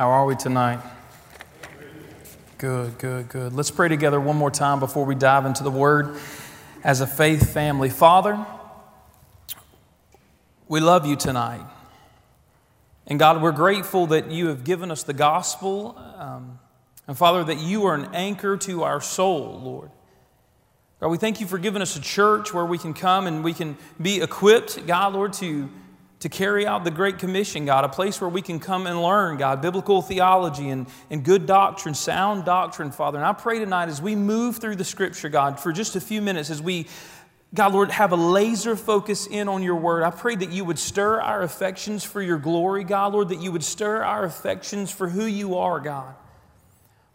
How are we tonight? Good, good, good. Let's pray together one more time before we dive into the Word as a faith family. Father, we love you tonight. And God, we're grateful that you have given us the gospel. Um, and Father, that you are an anchor to our soul, Lord. God, we thank you for giving us a church where we can come and we can be equipped, God, Lord, to to carry out the Great Commission, God, a place where we can come and learn, God, biblical theology and, and good doctrine, sound doctrine, Father. And I pray tonight as we move through the Scripture, God, for just a few minutes, as we, God, Lord, have a laser focus in on your word, I pray that you would stir our affections for your glory, God, Lord, that you would stir our affections for who you are, God.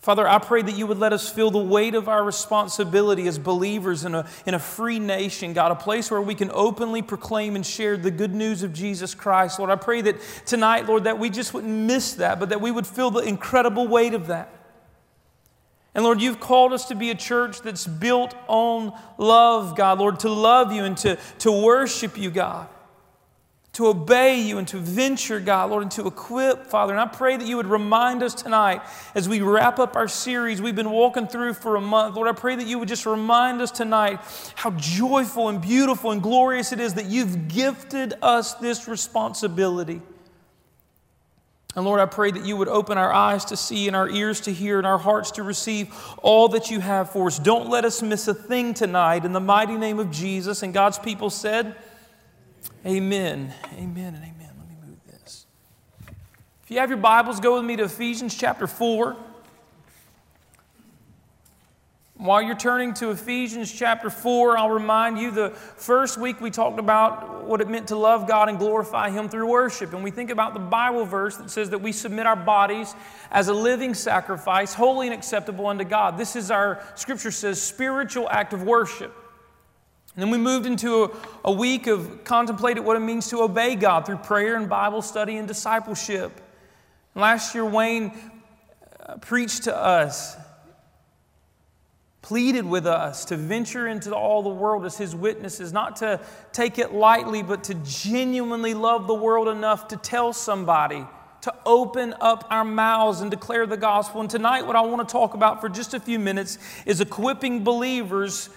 Father, I pray that you would let us feel the weight of our responsibility as believers in a, in a free nation, God, a place where we can openly proclaim and share the good news of Jesus Christ. Lord, I pray that tonight, Lord, that we just wouldn't miss that, but that we would feel the incredible weight of that. And Lord, you've called us to be a church that's built on love, God, Lord, to love you and to, to worship you, God to obey you and to venture, God, Lord, and to equip, Father. And I pray that you would remind us tonight as we wrap up our series we've been walking through for a month. Lord, I pray that you would just remind us tonight how joyful and beautiful and glorious it is that you've gifted us this responsibility. And Lord, I pray that you would open our eyes to see and our ears to hear and our hearts to receive all that you have for us. Don't let us miss a thing tonight. In the mighty name of Jesus and God's people said, Amen. Amen and amen. Let me move this. If you have your Bibles, go with me to Ephesians chapter 4. While you're turning to Ephesians chapter 4, I'll remind you the first week we talked about what it meant to love God and glorify Him through worship. And we think about the Bible verse that says that we submit our bodies as a living sacrifice, holy and acceptable unto God. This is our, scripture says, spiritual act of worship. And then we moved into a, a week of contemplating what it means to obey God through prayer and Bible study and discipleship. And last year, Wayne uh, preached to us, pleaded with us to venture into all the world as his witnesses, not to take it lightly, but to genuinely love the world enough to tell somebody to open up our mouths and declare the gospel. And tonight, what I want to talk about for just a few minutes is equipping believers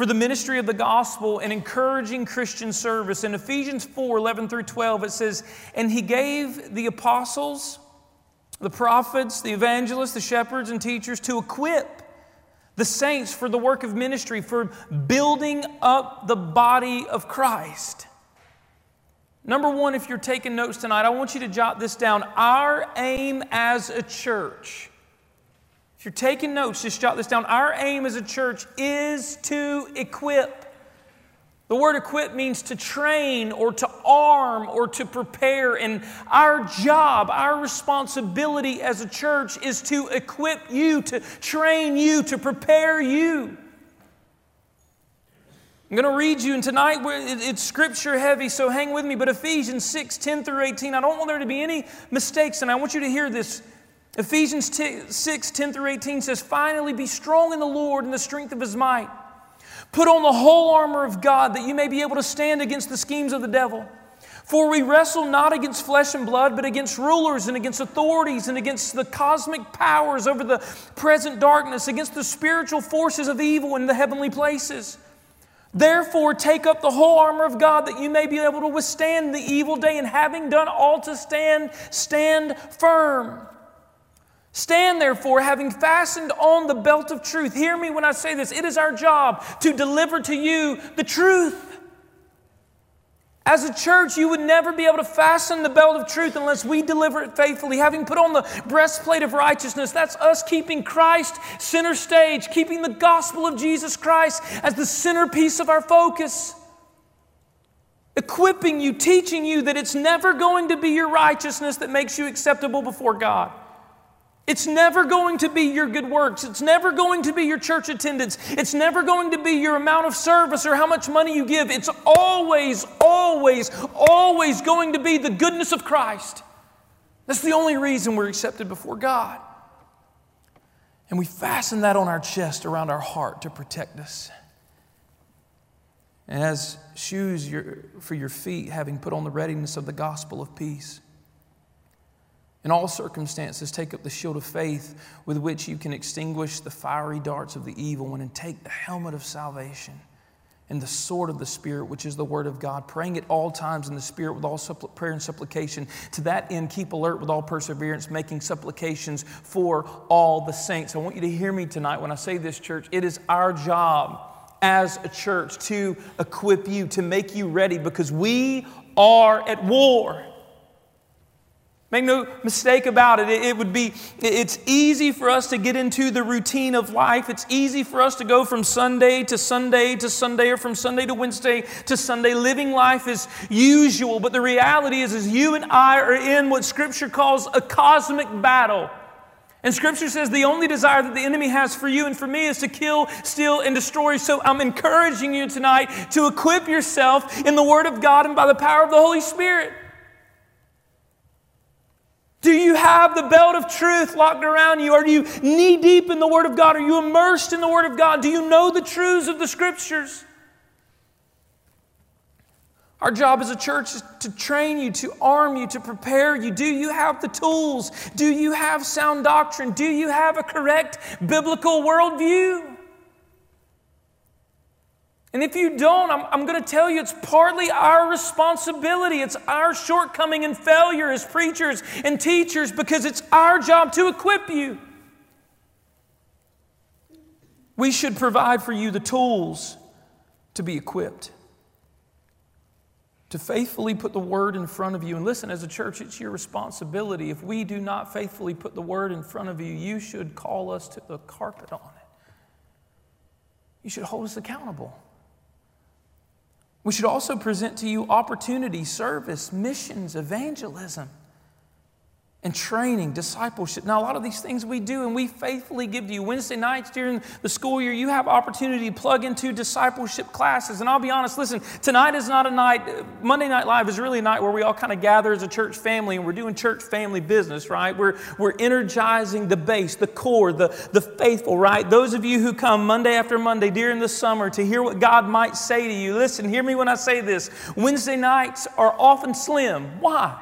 for the ministry of the gospel and encouraging Christian service. In Ephesians 4 11 through 12, it says, And he gave the apostles, the prophets, the evangelists, the shepherds, and teachers to equip the saints for the work of ministry, for building up the body of Christ. Number one, if you're taking notes tonight, I want you to jot this down. Our aim as a church if you're taking notes, just jot this down. Our aim as a church is to equip. The word equip means to train or to arm or to prepare. And our job, our responsibility as a church is to equip you, to train you, to prepare you. I'm going to read you, and tonight it's scripture heavy, so hang with me. But Ephesians 6 10 through 18, I don't want there to be any mistakes, and I want you to hear this Ephesians 6 10 through 18 says, Finally, be strong in the Lord and the strength of his might. Put on the whole armor of God that you may be able to stand against the schemes of the devil. For we wrestle not against flesh and blood, but against rulers and against authorities and against the cosmic powers over the present darkness, against the spiritual forces of evil in the heavenly places. Therefore, take up the whole armor of God that you may be able to withstand the evil day, and having done all to stand, stand firm. Stand therefore, having fastened on the belt of truth. Hear me when I say this. It is our job to deliver to you the truth. As a church, you would never be able to fasten the belt of truth unless we deliver it faithfully. Having put on the breastplate of righteousness, that's us keeping Christ center stage, keeping the gospel of Jesus Christ as the centerpiece of our focus. Equipping you, teaching you that it's never going to be your righteousness that makes you acceptable before God. It's never going to be your good works. It's never going to be your church attendance. It's never going to be your amount of service or how much money you give. It's always, always, always going to be the goodness of Christ. That's the only reason we're accepted before God. And we fasten that on our chest around our heart to protect us. And as shoes for your feet, having put on the readiness of the gospel of peace. In all circumstances, take up the shield of faith with which you can extinguish the fiery darts of the evil one, and take the helmet of salvation and the sword of the Spirit, which is the Word of God, praying at all times in the Spirit with all suppl- prayer and supplication. To that end, keep alert with all perseverance, making supplications for all the saints. I want you to hear me tonight when I say this, church. It is our job as a church to equip you, to make you ready, because we are at war. Make no mistake about it. It would be, it's easy for us to get into the routine of life. It's easy for us to go from Sunday to Sunday to Sunday or from Sunday to Wednesday to Sunday. Living life as usual. But the reality is, is you and I are in what Scripture calls a cosmic battle. And Scripture says the only desire that the enemy has for you and for me is to kill, steal, and destroy. So I'm encouraging you tonight to equip yourself in the Word of God and by the power of the Holy Spirit. Do you have the belt of truth locked around you? Are you knee deep in the Word of God? Are you immersed in the Word of God? Do you know the truths of the Scriptures? Our job as a church is to train you, to arm you, to prepare you. Do you have the tools? Do you have sound doctrine? Do you have a correct biblical worldview? And if you don't, I'm, I'm going to tell you it's partly our responsibility. It's our shortcoming and failure as preachers and teachers because it's our job to equip you. We should provide for you the tools to be equipped, to faithfully put the word in front of you. And listen, as a church, it's your responsibility. If we do not faithfully put the word in front of you, you should call us to the carpet on it. You should hold us accountable. We should also present to you opportunity, service, missions, evangelism and training, discipleship. Now, a lot of these things we do and we faithfully give to you. Wednesday nights during the school year, you have opportunity to plug into discipleship classes. And I'll be honest, listen, tonight is not a night, Monday Night Live is really a night where we all kind of gather as a church family and we're doing church family business, right? We're, we're energizing the base, the core, the, the faithful, right? Those of you who come Monday after Monday during the summer to hear what God might say to you, listen, hear me when I say this. Wednesday nights are often slim. Why?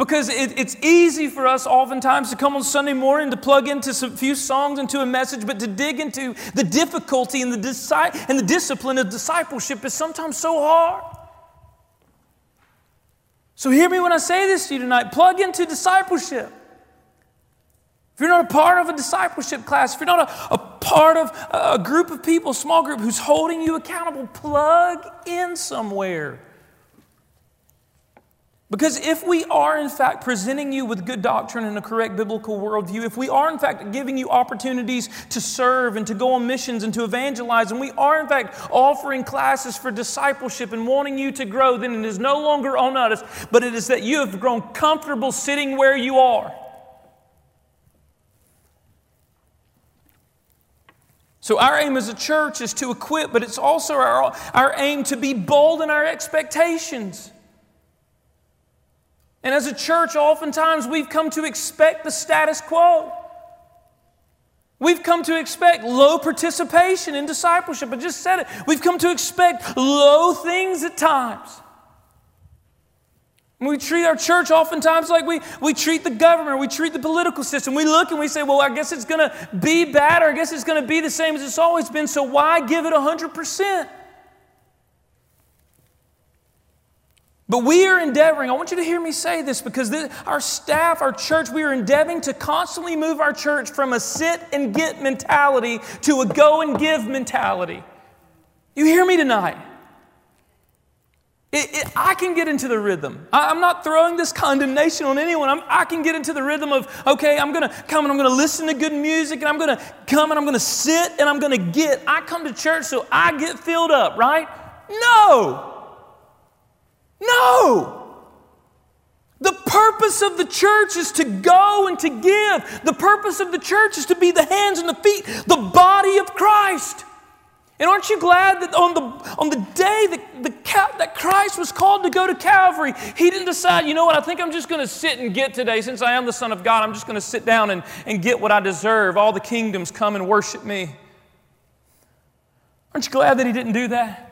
Because it, it's easy for us oftentimes to come on Sunday morning to plug into some few songs into a message, but to dig into the difficulty and the, disi- and the discipline of discipleship is sometimes so hard. So hear me when I say this to you tonight. Plug into discipleship. If you're not a part of a discipleship class, if you're not a, a part of a group of people, small group who's holding you accountable, plug in somewhere. Because if we are, in fact, presenting you with good doctrine and a correct biblical worldview, if we are, in fact, giving you opportunities to serve and to go on missions and to evangelize, and we are, in fact, offering classes for discipleship and wanting you to grow, then it is no longer on us, but it is that you have grown comfortable sitting where you are. So, our aim as a church is to equip, but it's also our, our aim to be bold in our expectations. And as a church, oftentimes we've come to expect the status quo. We've come to expect low participation in discipleship. I just said it. We've come to expect low things at times. We treat our church oftentimes like we, we treat the government, we treat the political system. We look and we say, well, I guess it's going to be bad, or I guess it's going to be the same as it's always been, so why give it 100%? But we are endeavoring, I want you to hear me say this because this, our staff, our church, we are endeavoring to constantly move our church from a sit and get mentality to a go and give mentality. You hear me tonight? It, it, I can get into the rhythm. I, am not throwing this condemnation on anyone. I'm, i can get into the rhythm of, okay, I'm going to come and I'm going to listen to good music and I'm going to come and I'm going to sit and I'm going to get. I come to church so I get filled up, right? No. No. The purpose of the church is to go and to give. The purpose of the church is to be the hands and the feet, the body of Christ. And aren't you glad that on the, on the day that, the, that Christ was called to go to Calvary, he didn't decide, you know what, I think I'm just going to sit and get today. Since I am the Son of God, I'm just going to sit down and, and get what I deserve. All the kingdoms come and worship me. Aren't you glad that he didn't do that?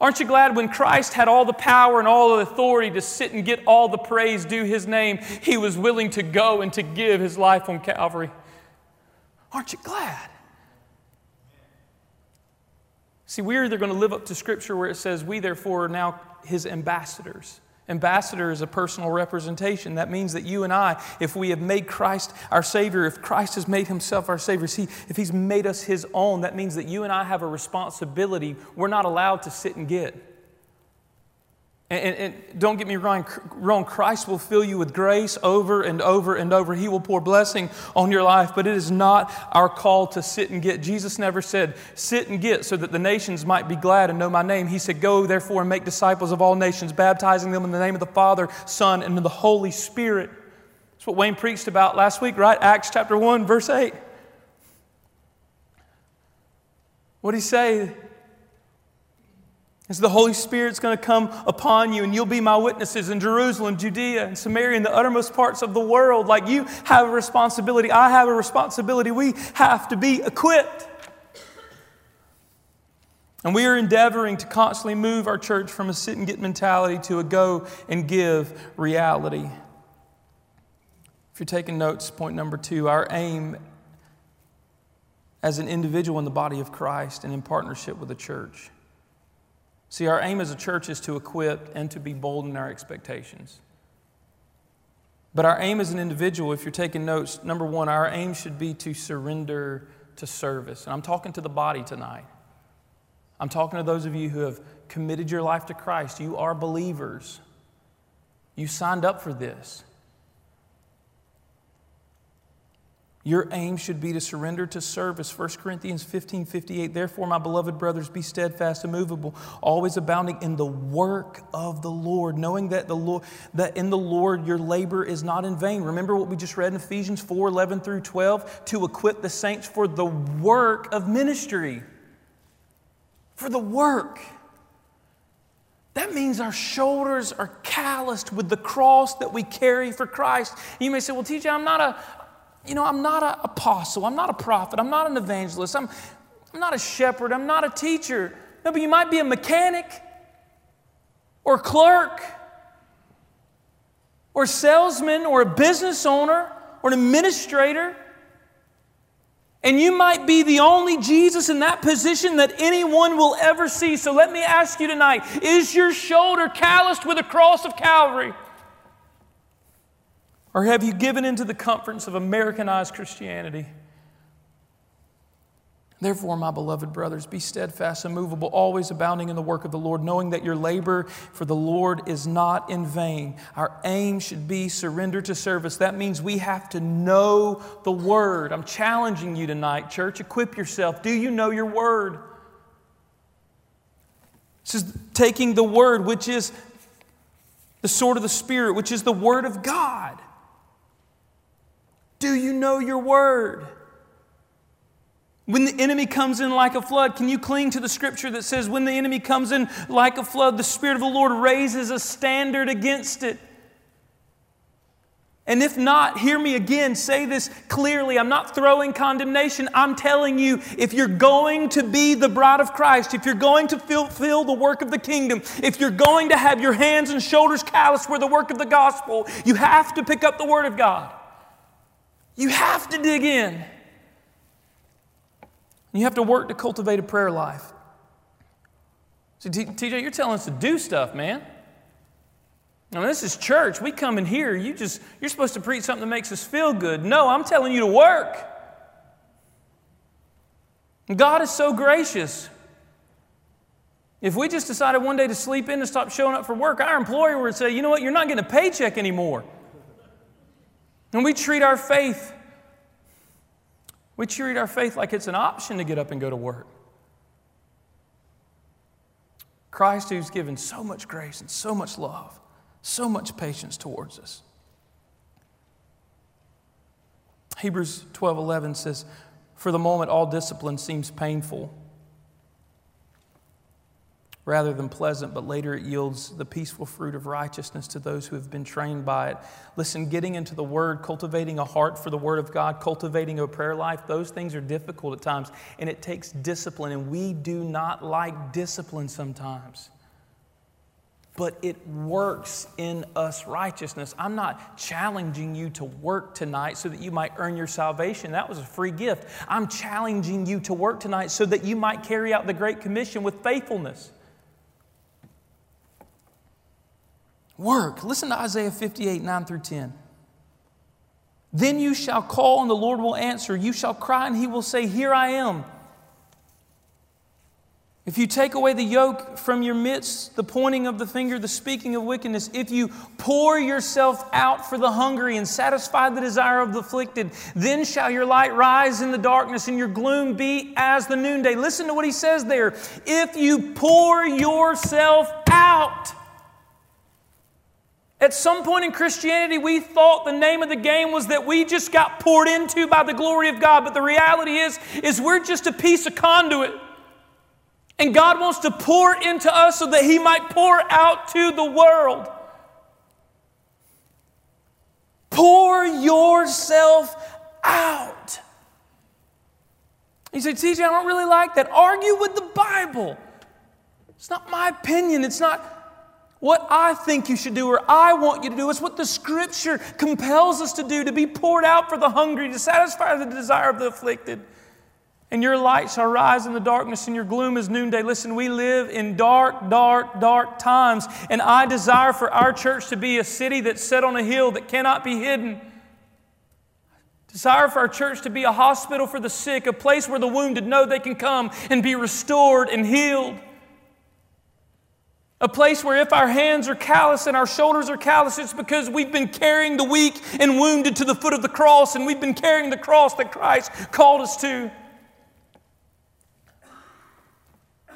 Aren't you glad when Christ had all the power and all the authority to sit and get all the praise due his name, he was willing to go and to give his life on Calvary? Aren't you glad? See, we're either going to live up to Scripture where it says, We therefore are now his ambassadors. Ambassador is a personal representation. That means that you and I, if we have made Christ our Savior, if Christ has made Himself our Savior, see, if He's made us His own, that means that you and I have a responsibility we're not allowed to sit and get. And, and, and, don't get me wrong, wrong, Christ will fill you with grace over and over and over. He will pour blessing on your life, but it is not our call to sit and get. Jesus never said, Sit and get so that the nations might be glad and know my name. He said, Go therefore and make disciples of all nations, baptizing them in the name of the Father, Son, and the Holy Spirit. That's what Wayne preached about last week, right? Acts chapter 1, verse 8. What did he say? As the Holy Spirit's going to come upon you, and you'll be my witnesses in Jerusalem, Judea, and Samaria, and the uttermost parts of the world. Like you have a responsibility, I have a responsibility. We have to be equipped. And we are endeavoring to constantly move our church from a sit and get mentality to a go and give reality. If you're taking notes, point number two our aim as an individual in the body of Christ and in partnership with the church See, our aim as a church is to equip and to be bold in our expectations. But our aim as an individual, if you're taking notes, number one, our aim should be to surrender to service. And I'm talking to the body tonight. I'm talking to those of you who have committed your life to Christ. You are believers. You signed up for this. Your aim should be to surrender to service. 1 Corinthians 15 58. Therefore, my beloved brothers, be steadfast, immovable, always abounding in the work of the Lord, knowing that, the Lord, that in the Lord your labor is not in vain. Remember what we just read in Ephesians 4 11 through 12? To equip the saints for the work of ministry. For the work. That means our shoulders are calloused with the cross that we carry for Christ. You may say, Well, TJ, I'm not a, you know, I'm not an apostle, I'm not a prophet, I'm not an evangelist, I'm, I'm not a shepherd, I'm not a teacher. No, but you might be a mechanic or clerk or salesman or a business owner or an administrator. And you might be the only Jesus in that position that anyone will ever see. So let me ask you tonight is your shoulder calloused with the cross of Calvary? Or have you given into the comforts of Americanized Christianity? Therefore, my beloved brothers, be steadfast, immovable, always abounding in the work of the Lord, knowing that your labor for the Lord is not in vain. Our aim should be surrender to service. That means we have to know the Word. I'm challenging you tonight, church. Equip yourself. Do you know your Word? This is taking the Word, which is the sword of the Spirit, which is the Word of God. Do you know your word? When the enemy comes in like a flood, can you cling to the scripture that says, when the enemy comes in like a flood, the Spirit of the Lord raises a standard against it? And if not, hear me again, say this clearly. I'm not throwing condemnation. I'm telling you, if you're going to be the bride of Christ, if you're going to fulfill the work of the kingdom, if you're going to have your hands and shoulders calloused for the work of the gospel, you have to pick up the Word of God. You have to dig in. You have to work to cultivate a prayer life. See, TJ, you're telling us to do stuff, man. Now, this is church. We come in here. You just, you're supposed to preach something that makes us feel good. No, I'm telling you to work. God is so gracious. If we just decided one day to sleep in and stop showing up for work, our employer would say, you know what, you're not getting a paycheck anymore. And we treat our faith, we treat our faith like it's an option to get up and go to work. Christ, who's given so much grace and so much love, so much patience towards us. Hebrews 12 11 says, For the moment, all discipline seems painful. Rather than pleasant, but later it yields the peaceful fruit of righteousness to those who have been trained by it. Listen, getting into the Word, cultivating a heart for the Word of God, cultivating a prayer life, those things are difficult at times, and it takes discipline, and we do not like discipline sometimes. But it works in us righteousness. I'm not challenging you to work tonight so that you might earn your salvation. That was a free gift. I'm challenging you to work tonight so that you might carry out the Great Commission with faithfulness. Work. Listen to Isaiah 58, 9 through 10. Then you shall call, and the Lord will answer. You shall cry, and he will say, Here I am. If you take away the yoke from your midst, the pointing of the finger, the speaking of wickedness, if you pour yourself out for the hungry and satisfy the desire of the afflicted, then shall your light rise in the darkness and your gloom be as the noonday. Listen to what he says there. If you pour yourself out, at some point in Christianity, we thought the name of the game was that we just got poured into by the glory of God. But the reality is, is we're just a piece of conduit. And God wants to pour into us so that He might pour out to the world. Pour yourself out. You say, TJ, I don't really like that. Argue with the Bible. It's not my opinion. It's not what I think you should do or I want you to do. It's what the scripture compels us to do to be poured out for the hungry, to satisfy the desire of the afflicted. And your light shall rise in the darkness, and your gloom is noonday. Listen, we live in dark, dark, dark times. And I desire for our church to be a city that's set on a hill that cannot be hidden. Desire for our church to be a hospital for the sick, a place where the wounded know they can come and be restored and healed. A place where if our hands are callous and our shoulders are callous, it's because we've been carrying the weak and wounded to the foot of the cross, and we've been carrying the cross that Christ called us to.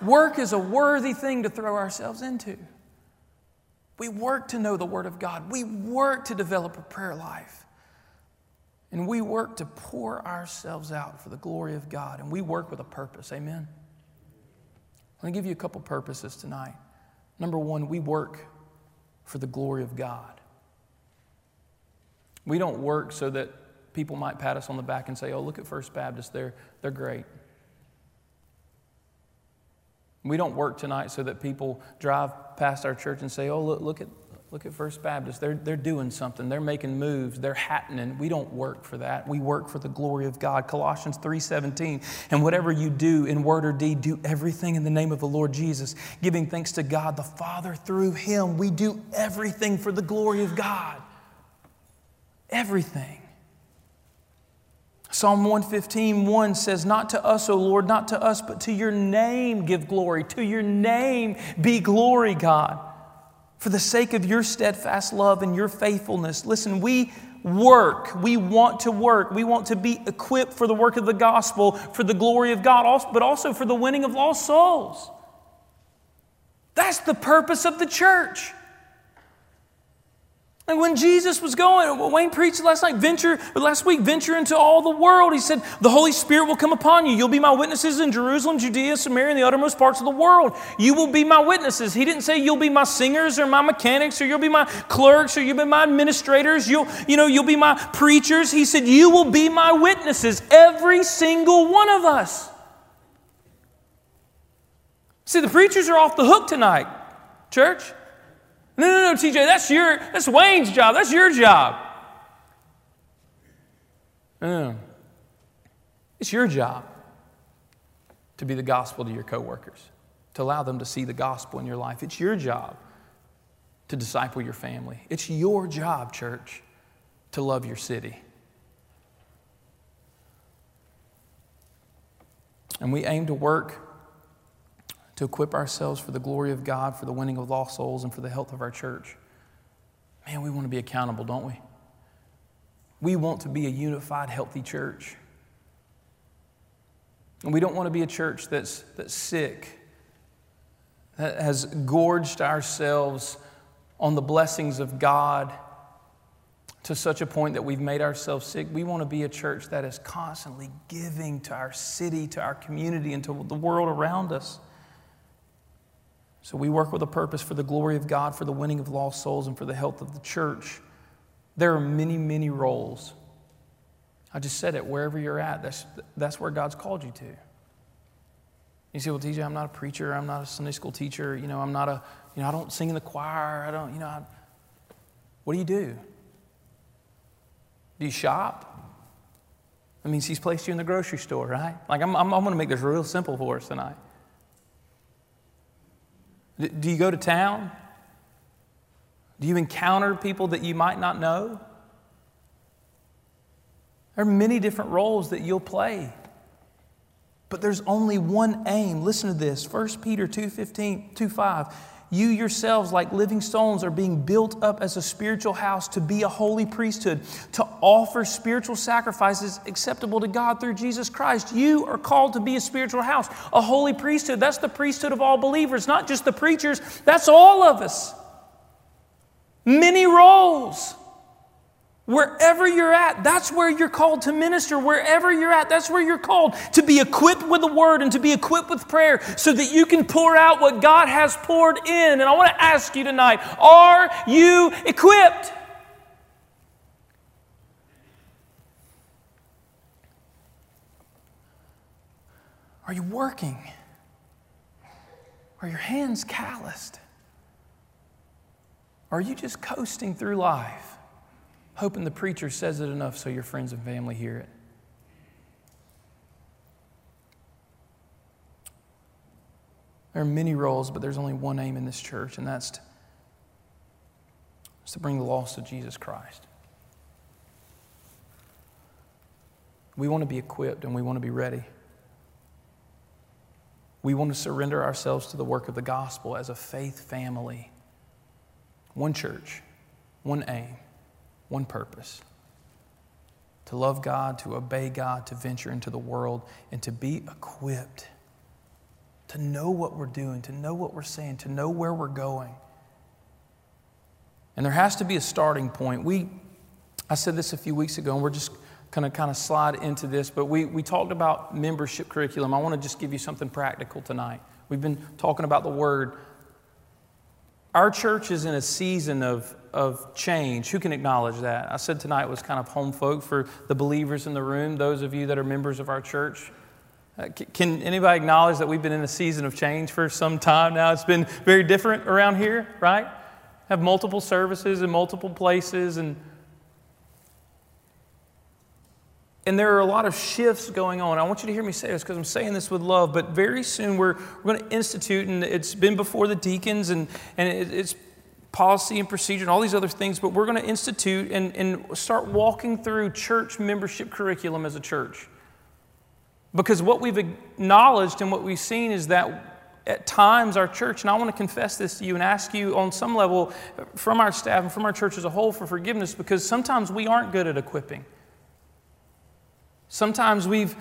Work is a worthy thing to throw ourselves into. We work to know the Word of God, we work to develop a prayer life, and we work to pour ourselves out for the glory of God, and we work with a purpose. Amen. Let me give you a couple purposes tonight. Number one, we work for the glory of God. We don't work so that people might pat us on the back and say, oh, look at First Baptist, they're, they're great. We don't work tonight so that people drive past our church and say, oh, look, look at, Look at First Baptist. They're, they're doing something. They're making moves. They're happening. We don't work for that. We work for the glory of God. Colossians 3:17. And whatever you do in word or deed, do everything in the name of the Lord Jesus, giving thanks to God the Father through him. We do everything for the glory of God. Everything. Psalm 115, 1 says, Not to us, O Lord, not to us, but to your name give glory. To your name be glory, God for the sake of your steadfast love and your faithfulness. Listen, we work. We want to work. We want to be equipped for the work of the gospel, for the glory of God, but also for the winning of lost souls. That's the purpose of the church. And when Jesus was going, Wayne preached last night, venture, last week, venture into all the world. He said, The Holy Spirit will come upon you. You'll be my witnesses in Jerusalem, Judea, Samaria, and the uttermost parts of the world. You will be my witnesses. He didn't say you'll be my singers or my mechanics or you'll be my clerks or you'll be my administrators. You'll, you know, you'll be my preachers. He said, You will be my witnesses, every single one of us. See, the preachers are off the hook tonight, church. No, no, no, TJ, that's your, that's Wayne's job. That's your job. No, no. It's your job to be the gospel to your coworkers, to allow them to see the gospel in your life. It's your job to disciple your family. It's your job, church, to love your city. And we aim to work to equip ourselves for the glory of God, for the winning of lost souls, and for the health of our church. Man, we want to be accountable, don't we? We want to be a unified, healthy church. And we don't want to be a church that's, that's sick, that has gorged ourselves on the blessings of God to such a point that we've made ourselves sick. We want to be a church that is constantly giving to our city, to our community, and to the world around us. So we work with a purpose for the glory of God, for the winning of lost souls, and for the health of the church. There are many, many roles. I just said it, wherever you're at, that's, that's where God's called you to. You say, well, TJ, I'm not a preacher. I'm not a Sunday school teacher. You know, I'm not a, you know, I don't sing in the choir. I don't, you know, I, what do you do? Do you shop? That means he's placed you in the grocery store, right? Like, I'm, I'm, I'm going to make this real simple for us tonight. Do you go to town? Do you encounter people that you might not know? There are many different roles that you'll play. But there's only one aim. Listen to this 1 Peter 2 15, 2 5. You yourselves, like living stones, are being built up as a spiritual house to be a holy priesthood, to offer spiritual sacrifices acceptable to God through Jesus Christ. You are called to be a spiritual house, a holy priesthood. That's the priesthood of all believers, not just the preachers, that's all of us. Many roles. Wherever you're at, that's where you're called to minister. Wherever you're at, that's where you're called to be equipped with the word and to be equipped with prayer so that you can pour out what God has poured in. And I want to ask you tonight are you equipped? Are you working? Are your hands calloused? Are you just coasting through life? Hoping the preacher says it enough so your friends and family hear it. There are many roles, but there's only one aim in this church, and that's to, to bring the lost to Jesus Christ. We want to be equipped and we want to be ready. We want to surrender ourselves to the work of the gospel as a faith family. One church, one aim one purpose to love God, to obey God, to venture into the world, and to be equipped, to know what we're doing, to know what we're saying, to know where we're going. And there has to be a starting point. We, I said this a few weeks ago, and we're just going to kind of slide into this, but we, we talked about membership curriculum. I want to just give you something practical tonight. We've been talking about the word. Our church is in a season of of change. Who can acknowledge that? I said tonight was kind of home folk for the believers in the room, those of you that are members of our church. Uh, can anybody acknowledge that we've been in a season of change for some time now? It's been very different around here, right? Have multiple services in multiple places and and there are a lot of shifts going on. I want you to hear me say this because I'm saying this with love, but very soon we're, we're going to institute, and it's been before the deacons, and, and it, it's policy and procedure and all these other things, but we're going to institute and, and start walking through church membership curriculum as a church. Because what we've acknowledged and what we've seen is that at times our church, and I want to confess this to you and ask you on some level from our staff and from our church as a whole for forgiveness, because sometimes we aren't good at equipping. Sometimes we've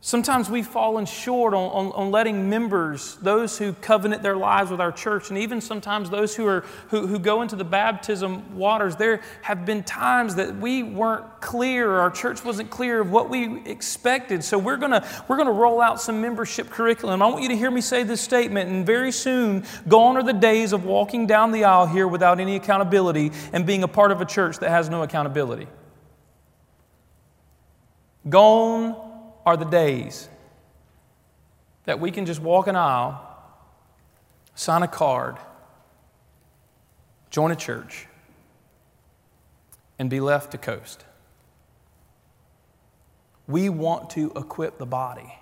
Sometimes we've fallen short on, on, on, letting members, those who covenant their lives with our church, and even sometimes those who, are, who, who go into the baptism waters, there have been times that we weren't clear, our church wasn't clear of what we expected. So we're going we're gonna roll out some membership curriculum. I want you to hear me say this statement, and very soon, gone are the days of walking down the aisle here without any accountability and being a part of a church that has no accountability. Gone are the days that we can just walk an aisle, sign a card, join a church, and be left to coast. We want to equip the body.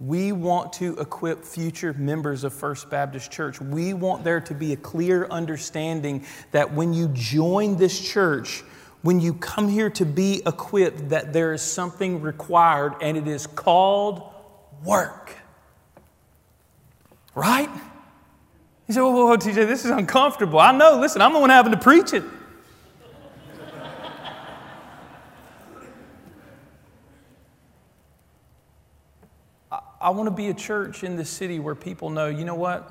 We want to equip future members of First Baptist Church. We want there to be a clear understanding that when you join this church, when you come here to be equipped that there is something required and it is called work. Right? You say, whoa, whoa, whoa, TJ, this is uncomfortable. I know, listen, I'm the one having to preach it. I, I want to be a church in this city where people know, you know what?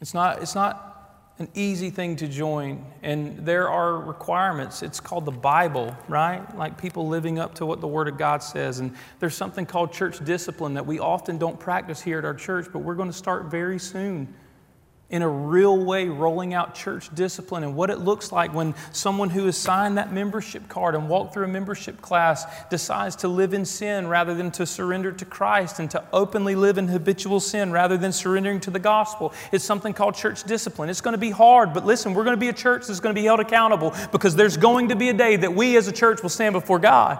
It's not, it's not an easy thing to join. And there are requirements. It's called the Bible, right? Like people living up to what the Word of God says. And there's something called church discipline that we often don't practice here at our church, but we're going to start very soon in a real way rolling out church discipline and what it looks like when someone who has signed that membership card and walked through a membership class decides to live in sin rather than to surrender to Christ and to openly live in habitual sin rather than surrendering to the gospel. It's something called church discipline. It's going to be hard, but listen, we're going to be a church that's going to be held accountable because there's going to be a day that we as a church will stand before God.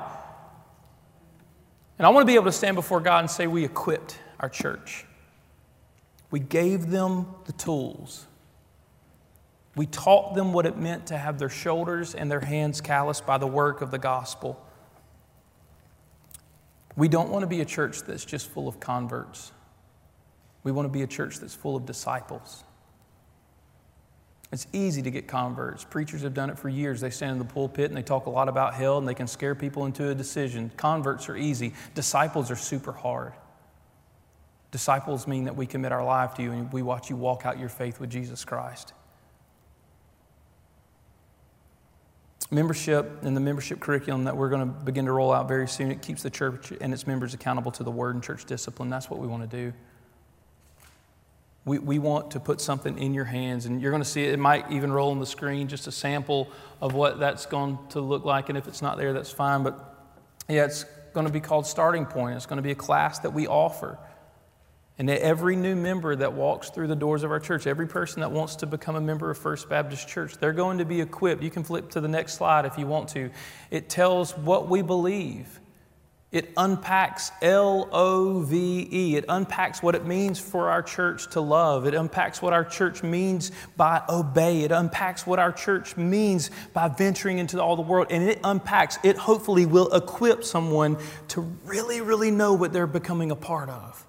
And I want to be able to stand before God and say we equipped our church. We gave them the tools. We taught them what it meant to have their shoulders and their hands calloused by the work of the gospel. We don't want to be a church that's just full of converts. We want to be a church that's full of disciples. It's easy to get converts. Preachers have done it for years. They stand in the pulpit and they talk a lot about hell and they can scare people into a decision. Converts are easy, disciples are super hard. Disciples mean that we commit our life to you and we watch you walk out your faith with Jesus Christ. Membership and the membership curriculum that we're going to begin to roll out very soon, it keeps the church and its members accountable to the word and church discipline. That's what we want to do. We, we want to put something in your hands, and you're going to see it. It might even roll on the screen, just a sample of what that's going to look like. And if it's not there, that's fine. But yeah, it's going to be called Starting Point. It's going to be a class that we offer. And every new member that walks through the doors of our church, every person that wants to become a member of First Baptist Church, they're going to be equipped. You can flip to the next slide if you want to. It tells what we believe. It unpacks L O V E. It unpacks what it means for our church to love. It unpacks what our church means by obey. It unpacks what our church means by venturing into all the world. And it unpacks, it hopefully will equip someone to really, really know what they're becoming a part of.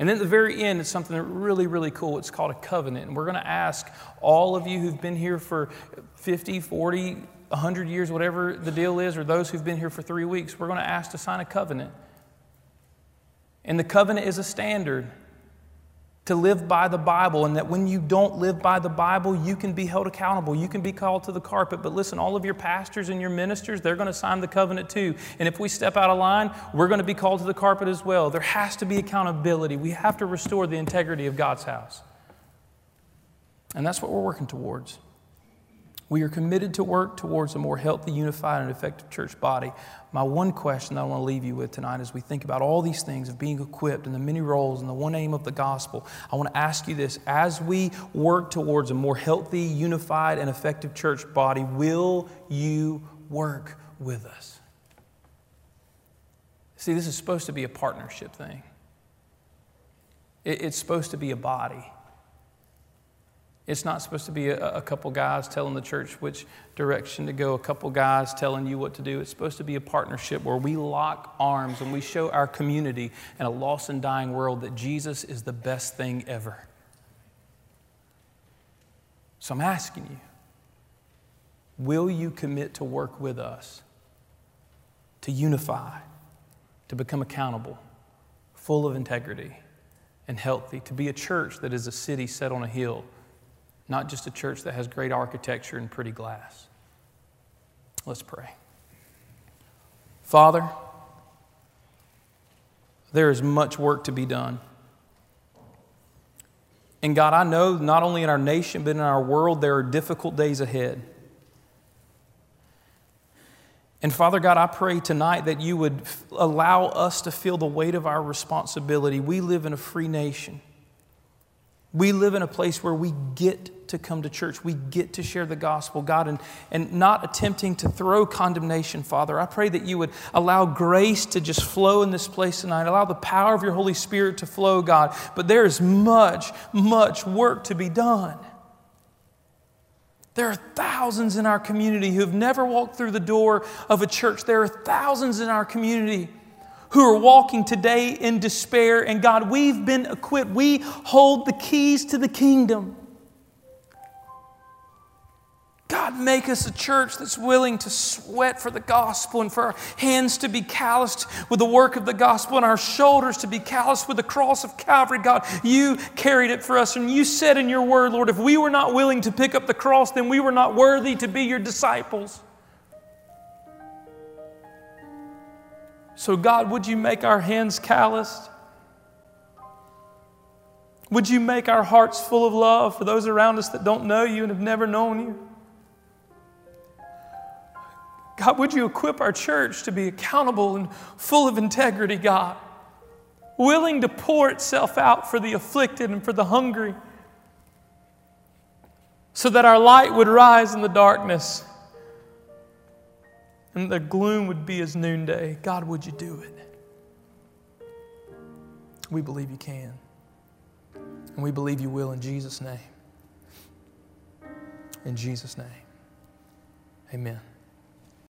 And then at the very end, it's something really, really cool. It's called a covenant. And we're going to ask all of you who've been here for 50, 40, 100 years, whatever the deal is, or those who've been here for three weeks, we're going to ask to sign a covenant. And the covenant is a standard to live by the Bible, and that when you don't live by the Bible, you can be held accountable. You can be called to the carpet. But listen, all of your pastors and your ministers, they're going to sign the covenant too. And if we step out of line, we're going to be called to the carpet as well. There has to be accountability. We have to restore the integrity of God's house. And that's what we're working towards. We are committed to work towards a more healthy, unified, and effective church body. My one question that I want to leave you with tonight as we think about all these things of being equipped and the many roles and the one aim of the gospel, I want to ask you this as we work towards a more healthy, unified, and effective church body, will you work with us? See, this is supposed to be a partnership thing, it's supposed to be a body. It's not supposed to be a, a, couple guys telling the church which direction to go, a couple guys telling you what to do. It's supposed to be a partnership where we lock arms and we show our community in a lost and dying world that Jesus is the best thing ever. So I'm asking you will you commit to work with us, to unify, to become accountable, full of integrity, and healthy, to be a church that is a city set on a hill? Not just a church that has great architecture and pretty glass. Let's pray. Father, there is much work to be done. And God, I know not only in our nation, but in our world, there are difficult days ahead. And Father God, I pray tonight that you would allow us to feel the weight of our responsibility. We live in a free nation. We live in a place where we get to come to church. We get to share the gospel, God, and, and not attempting to throw condemnation, Father. I pray that you would allow grace to just flow in this place tonight. Allow the power of your Holy Spirit to flow, God. But there is much, much work to be done. There are thousands in our community who have never walked through the door of a church. There are thousands in our community who are walking today in despair. And God, we've been equipped. We hold the keys to the kingdom. God, make us a church that's willing to sweat for the gospel and for our hands to be calloused with the work of the gospel and our shoulders to be calloused with the cross of Calvary. God, you carried it for us. And you said in your word, Lord, if we were not willing to pick up the cross, then we were not worthy to be your disciples. So, God, would you make our hands calloused? Would you make our hearts full of love for those around us that don't know you and have never known you? God, would you equip our church to be accountable and full of integrity, God? Willing to pour itself out for the afflicted and for the hungry, so that our light would rise in the darkness and the gloom would be as noonday. God, would you do it? We believe you can. And we believe you will in Jesus' name. In Jesus' name. Amen.